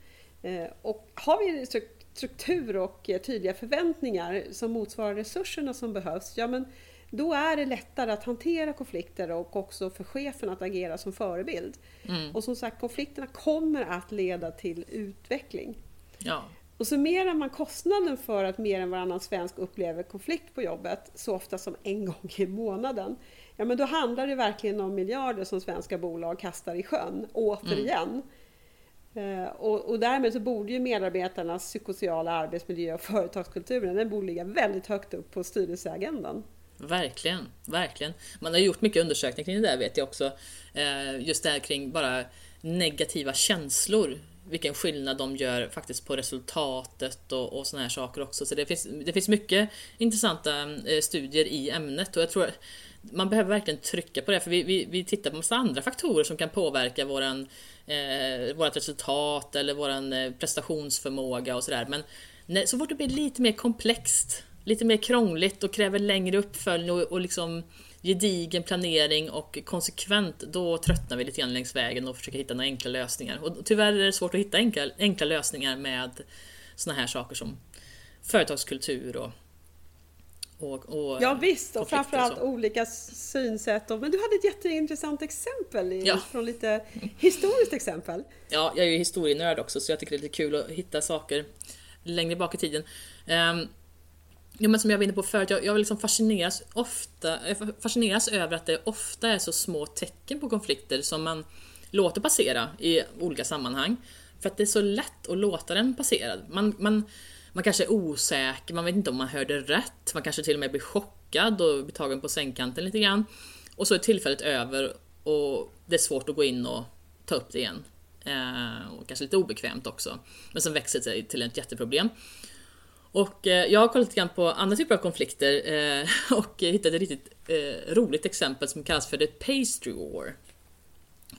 Och har vi struktur och tydliga förväntningar som motsvarar resurserna som behövs, ja men då är det lättare att hantera konflikter och också för chefen att agera som förebild. Mm. Och som sagt, konflikterna kommer att leda till utveckling. Ja. Och summerar man kostnaden för att mer än varannan svensk upplever konflikt på jobbet så ofta som en gång i månaden, ja men då handlar det verkligen om miljarder som svenska bolag kastar i sjön, återigen. Mm. Uh, och, och därmed så borde ju medarbetarnas psykosociala arbetsmiljö och företagskulturen, den borde ligga väldigt högt upp på styrelseagendan. Verkligen, verkligen. Man har gjort mycket undersökningar kring det där vet jag också. Eh, just det här kring bara negativa känslor. Vilken skillnad de gör faktiskt på resultatet och, och såna här saker också. Så det finns, det finns mycket intressanta eh, studier i ämnet och jag tror man behöver verkligen trycka på det för vi, vi, vi tittar på massa andra faktorer som kan påverka våran, eh, vårat resultat eller våran eh, prestationsförmåga och sådär. Men när, så fort det blir lite mer komplext lite mer krångligt och kräver längre uppföljning och, och liksom gedigen planering och konsekvent, då tröttnar vi lite grann längs vägen och försöker hitta några enkla lösningar. Och tyvärr är det svårt att hitta enkla, enkla lösningar med såna här saker som företagskultur och, Och, och Ja visst, och framförallt så. olika synsätt. Och- Men du hade ett jätteintressant exempel i, Ja. från lite historiskt exempel. Ja, jag är ju historienörd också så jag tycker det är lite kul att hitta saker längre bak i tiden. Um, Jo, men som jag var inne på förut, jag, jag liksom fascineras, ofta, eh, jag fascineras över att det ofta är så små tecken på konflikter som man låter passera i olika sammanhang. För att det är så lätt att låta den passera. Man, man, man kanske är osäker, man vet inte om man hörde rätt, man kanske till och med blir chockad och blir tagen på sängkanten lite grann. Och så är tillfället över och det är svårt att gå in och ta upp det igen. Eh, och kanske lite obekvämt också. Men som växer sig till ett jätteproblem. Och eh, jag har kollat lite grann på andra typer av konflikter eh, och hittat ett riktigt eh, roligt exempel som kallas för The Pastry War.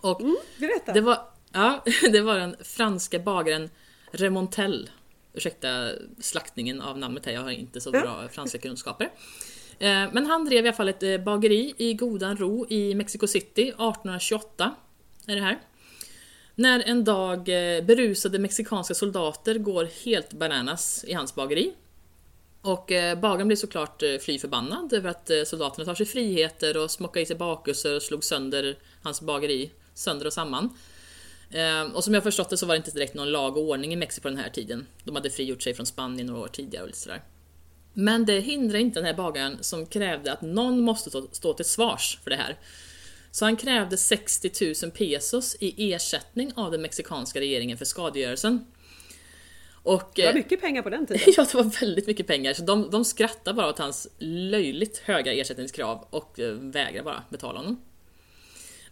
Och Berätta! det var, ja, det var den franska bagaren Remontel. Ursäkta slaktningen av namnet här, jag har inte så bra franska kunskaper. Men han drev i alla fall ett bageri i godan ro i Mexico City 1828. Är det här. När en dag eh, berusade mexikanska soldater går helt bananas i hans bageri. Och eh, bagaren blir såklart eh, fly förbannad över att soldaterna tar sig friheter och smockar i sig bakelser och slog sönder hans bageri sönder och samman. Och som jag förstått det så var det inte direkt någon lag och ordning i Mexiko på den här tiden. De hade frigjort sig från Spanien några år tidigare och lite sådär. Men det hindrar inte den här bagaren som krävde att någon måste stå till svars för det här. Så han krävde 60 000 pesos i ersättning av den mexikanska regeringen för skadegörelsen. Och, Det var eh, mycket pengar på den tiden. Ja, det var väldigt mycket pengar. Så de, de skrattar bara åt hans löjligt höga ersättningskrav och eh, vägrar bara betala honom.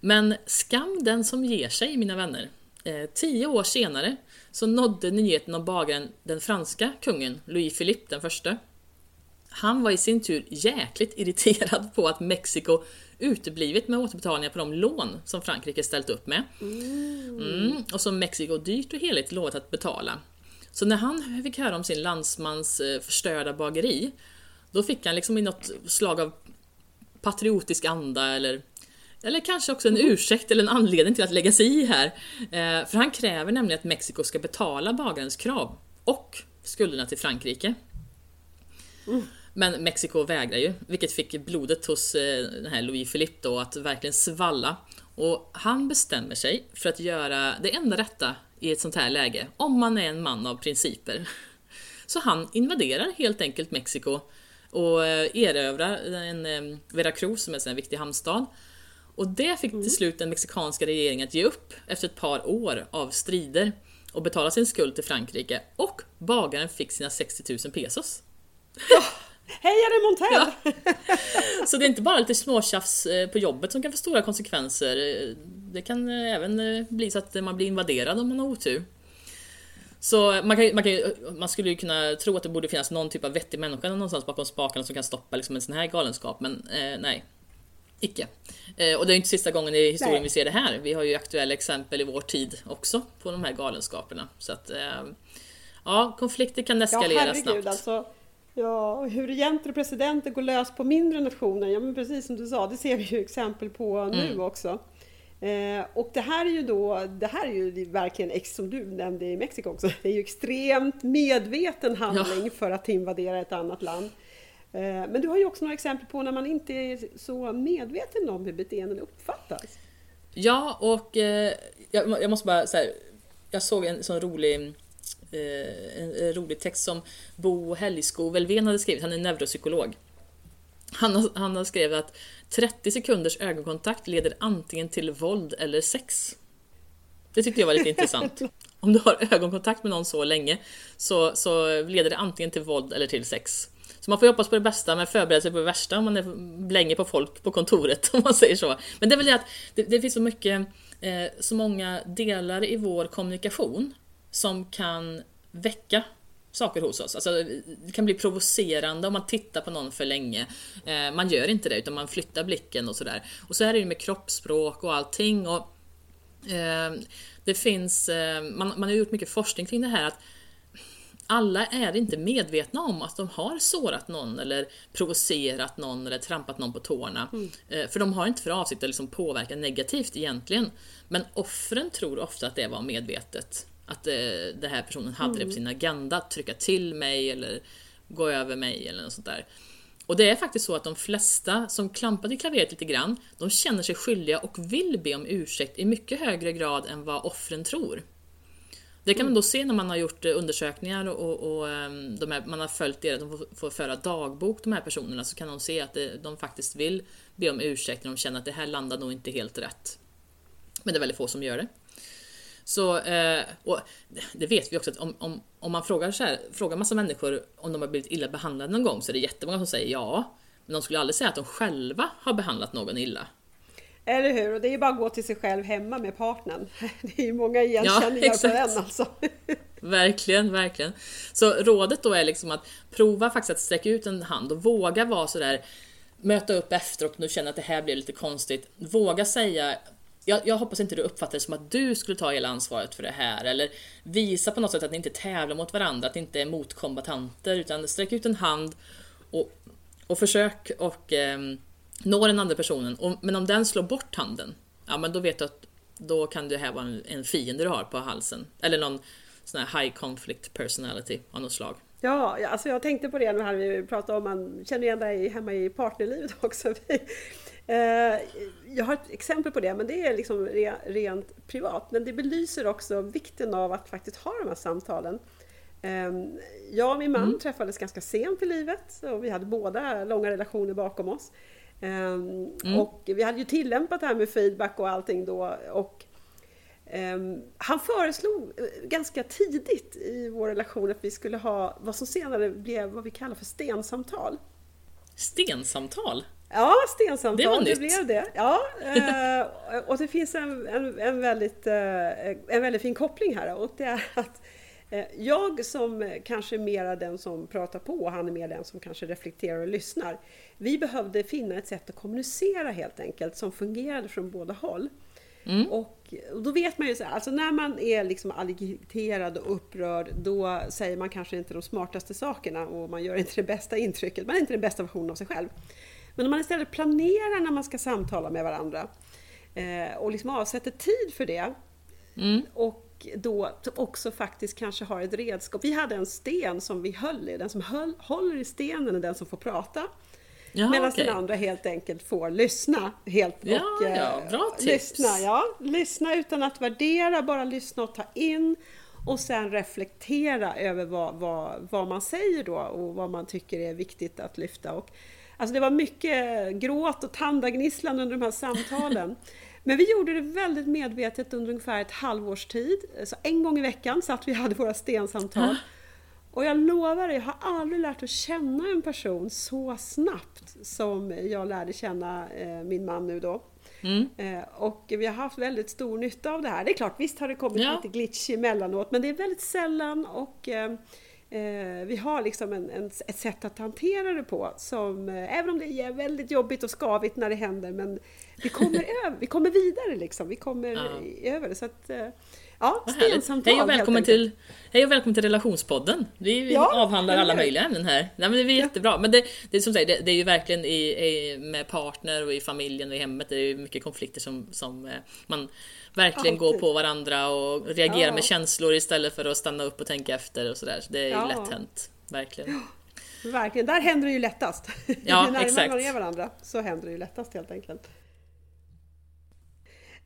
Men skam den som ger sig, mina vänner. Eh, tio år senare så nådde nyheten om bagaren den franska kungen, Louis Philippe den förste. Han var i sin tur jäkligt irriterad på att Mexiko uteblivit med återbetalningar på de lån som Frankrike ställt upp med. Mm, och som Mexiko dyrt och heligt lovat att betala. Så när han fick höra om sin landsmans eh, förstörda bageri, då fick han liksom i något slag av patriotisk anda eller eller kanske också en ursäkt eller en anledning till att lägga sig i här. Eh, för han kräver nämligen att Mexiko ska betala bagarens krav och skulderna till Frankrike. Men Mexiko vägrar ju, vilket fick blodet hos eh, den här Louis Philippe då att verkligen svalla. Och han bestämmer sig för att göra det enda rätta i ett sånt här läge, om man är en man av principer. Så han invaderar helt enkelt Mexiko och eh, erövrar en eh, Veracruz som är en viktig hamnstad. Och det fick till slut den mexikanska regeringen att ge upp efter ett par år av strider och betala sin skuld till Frankrike och bagaren fick sina 60 000 pesos. Heja Remontel! Ja. Så det är inte bara lite småtjafs eh, på jobbet som kan få stora konsekvenser. Eh, Det kan eh, även bli så att man blir invaderad om man har otur. Så man, kan, man, kan, man skulle ju kunna tro att det borde finnas någon typ av vettig människa någonstans bakom spakarna som kan stoppa liksom en sån här galenskap, men eh, nej. Icke. Eh, och det är inte sista gången i historien Nej. vi ser det här. Vi har ju aktuella exempel i vår tid också på de här galenskaperna. Så att, eh, ja, konflikter kan Ja, eskalera herregud snabbt. alltså. Ja, hur regenter och presidenter går lös på mindre nationer, ja men precis som du sa, det ser vi ju exempel på Mm. nu också. Eh, och det här är ju då, det här är ju verkligen, som du nämnde i Mexiko också, det är ju extremt medveten handling för att invadera ett annat land. Eh, men du har ju också några exempel på när man inte är så medveten om hur beteenden uppfattas. Ja, och eh, jag, jag måste bara säga, jag såg en sån rolig en, en rolig text som Bo Helgskog Velven hade skrivit, han är neuropsykolog. Han, har- han har skrivit att 30 sekunders ögonkontakt leder antingen till våld eller sex. Det tyckte jag var lite intressant. Om du har ögonkontakt med någon så länge så, så leder det antingen till våld eller till sex. Så man får ju hoppas på det bästa men förbereda sig på det värsta om man är länge på folk på kontoret om man säger så. Men det är väl det att det, det finns så mycket, eh, så många delar i vår kommunikation som kan väcka saker hos oss. Alltså, det kan bli provocerande om man tittar på någon för länge. Eh, man gör inte det utan man flyttar blicken och sådär. Och så är det ju med kroppsspråk och allting. Och, eh, det finns, eh, man, man har gjort mycket forskning kring det här att alla är inte medvetna om att de har sårat någon eller provocerat någon eller trampat någon på tårna. Eh, För de har inte för avsikt att liksom påverka negativt egentligen. Men offren tror ofta att det var medvetet. Att eh, den här personen hade det på sin agenda, att trycka till mig eller gå över mig eller något sånt där. Och det är faktiskt så att de flesta som klampar i klaveret lite grann, de känner sig skyldiga och vill be om ursäkt i mycket högre grad än vad offren tror. Det kan man då se när man har gjort eh, undersökningar och, och ehm, de här, man har följt det, de får, får föra dagbok de här personerna, så kan de se att det, de faktiskt vill be om ursäkt när de känner att det här landar nog inte helt rätt. Men det är väldigt få som gör det. Så, eh, och det vet vi också att om, om, om man frågar, så här, frågar massa människor om de har blivit illa behandlade någon gång så är det jättemånga som säger ja. Men de skulle aldrig säga att de själva har behandlat någon illa. Eller hur? Och det är ju bara att gå till sig själv hemma med partnern. Det är ju många igenkänningar ja, på en alltså. Verkligen, verkligen. Så rådet då är liksom att prova faktiskt att sträcka ut en hand och våga vara sådär möta upp efteråt och nu känner att det här blir lite konstigt. Våga säga jag, jag, hoppas inte du uppfattar det som att du skulle ta hela ansvaret för det här eller visa på något sätt att ni inte tävlar mot varandra, att ni inte är motkombatanter utan sträck ut en hand och, och försök och eh, nå den andra personen. Och, men om den slår bort handen, ja men då vet du att då kan det här vara en, en fiende du har på halsen. Eller någon sån här high conflict personality av något slag. Ja, alltså jag tänkte på det när vi pratade om, man känner igen dig hemma i partnerlivet också. Eh, jag har ett exempel på det, men det är liksom rent privat. Men det belyser också vikten av att faktiskt ha de här samtalen. Ehm, jag och min man mm. träffades ganska sent i livet och vi hade båda långa relationer bakom oss. Ehm, mm. Och vi hade ju tillämpat det här med feedback och allting då. Och ehm, han föreslog eh, ganska tidigt i vår relation att vi skulle ha vad som senare blev vad vi kallar för stensamtal. Stensamtal? Ja, stensamtal, det, var det blev det. Ja, eh, och det finns en, en, en, väldigt, eh, en väldigt fin koppling här och det är att eh, jag som kanske är mera den som pratar på och han är mer den som kanske reflekterar och lyssnar. Vi behövde finna ett sätt att kommunicera helt enkelt som fungerade från båda håll. Mm. Och, och, då vet man ju så här, alltså när man är liksom agiterad och upprörd då säger man kanske inte de smartaste sakerna och man gör inte det bästa intrycket, man är inte den bästa versionen av sig själv. Men om man istället planerar när man ska samtala med varandra eh, och liksom avsätter tid för det mm. och då också faktiskt kanske har ett redskap. Vi hade en sten som vi höll i, den som höll, håller i stenen är den som får prata. Medan okay. den andra helt enkelt får lyssna. Helt ja, och, ja, eh, bra tips. Lyssna, ja. lyssna utan att värdera, bara lyssna och ta in och sen reflektera över vad, vad, vad man säger då och vad man tycker är viktigt att lyfta. Och Alltså det var mycket gråt och tandagnisslan under de här samtalen. Men vi gjorde det väldigt medvetet under ungefär ett halvårs tid. Så en gång i veckan satt vi och hade våra stensamtal. Och jag lovar jag har aldrig lärt att känna en person så snabbt som jag lärde känna eh, min man nu då. Mm. Eh, och vi har haft väldigt stor nytta av det här. Det är klart, visst har det kommit ja. lite glitch emellanåt, men det är väldigt sällan och Eh, vi har liksom en, en, ett sätt att hantera det på som, eh, även om det är väldigt jobbigt och skavigt när det händer, men vi kommer, över, vi kommer vidare liksom, vi kommer ja. över det. Så att, eh, ja, stensamtal hej och, välkommen till, hej och välkommen till relationspodden! Vi ja, avhandlar alla möjliga ämnen här. Nej, men det är jättebra. Men det, det är som sagt, det, det, är ju verkligen i, i, med partner och i familjen och i hemmet, det är mycket konflikter som, som man verkligen Alltid. gå på varandra och reagera ja. med känslor istället för att stanna upp och tänka efter och sådär. Det är ja. lätt hänt, verkligen. Verkligen, där händer det ju lättast. Ja, Ju närmare man är varandra så händer det ju lättast helt enkelt.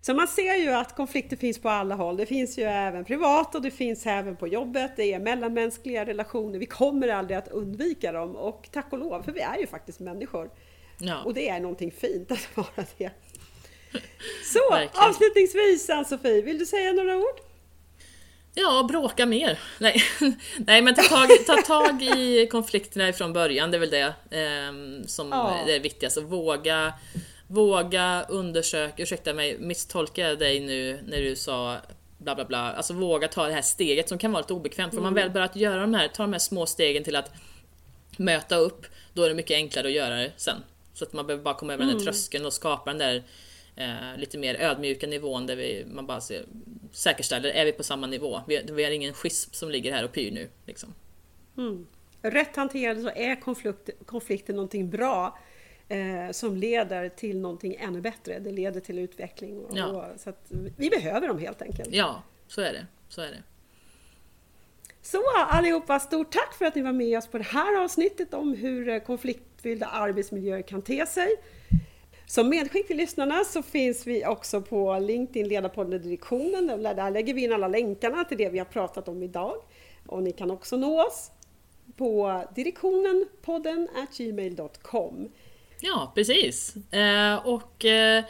Så man ser ju att konflikter finns på alla håll. Det finns ju även privat och det finns även på jobbet. Det är mellanmänskliga relationer. Vi kommer aldrig att undvika dem och tack och lov, för vi är ju faktiskt människor. Ja. Och det är någonting fint att vara det. Så, Verkligen. avslutningsvis Ann-Sofie, vill du säga några ord? Ja, bråka mer. Nej, Nej men ta tag, ta tag i konflikterna från början, det är väl det eh, som ja. är det viktigaste. Våga, våga undersöka, ursäkta mig, misstolkar jag dig nu när du sa bla bla bla. Alltså våga ta det här steget som kan vara lite obekvämt. För mm. man väl börjat göra de här, ta de här små stegen till att möta upp, då är det mycket enklare att göra det sen. Så att man behöver bara komma över mm. den där tröskeln och skapa den där eh, lite mer ödmjuka nivån där vi, man bara ser, säkerställer, är vi på samma nivå? Vi, vi har ingen schism som ligger här och pyr nu. Liksom. Mm. Rätt hanterad så är konflikt, konflikten någonting bra eh, som leder till någonting ännu bättre. Det leder till utveckling. Och, ja. och, så vi behöver dem helt enkelt. Ja, så är det. Så är det. Så allihopa, stort tack för att ni var med oss på det här avsnittet om hur konflikt konfliktfyllda arbetsmiljöer kan te sig. Som medskick till lyssnarna så finns vi också på LinkedIn Ledarpodden Direktionen. Där lägger vi in alla länkarna till det vi har pratat om idag. Och ni kan också nå oss på direktionenpodden gmail.com. Ja, precis. Eh, och eh,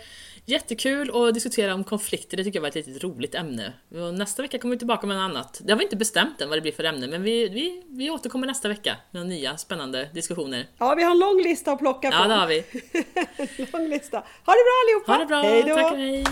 jättekul att diskutera om konflikter, det tycker jag var ett riktigt roligt ämne. Och nästa vecka kommer vi tillbaka med något annat. Det har vi inte bestämt än vad det blir för ämne, men vi, vi, vi återkommer nästa vecka med nya spännande diskussioner. Ja, vi har en lång lista att plocka från. Ja, det har vi. lång lista. Ha det bra allihopa! Ha det bra, hej då! tack hej!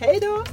Hej då!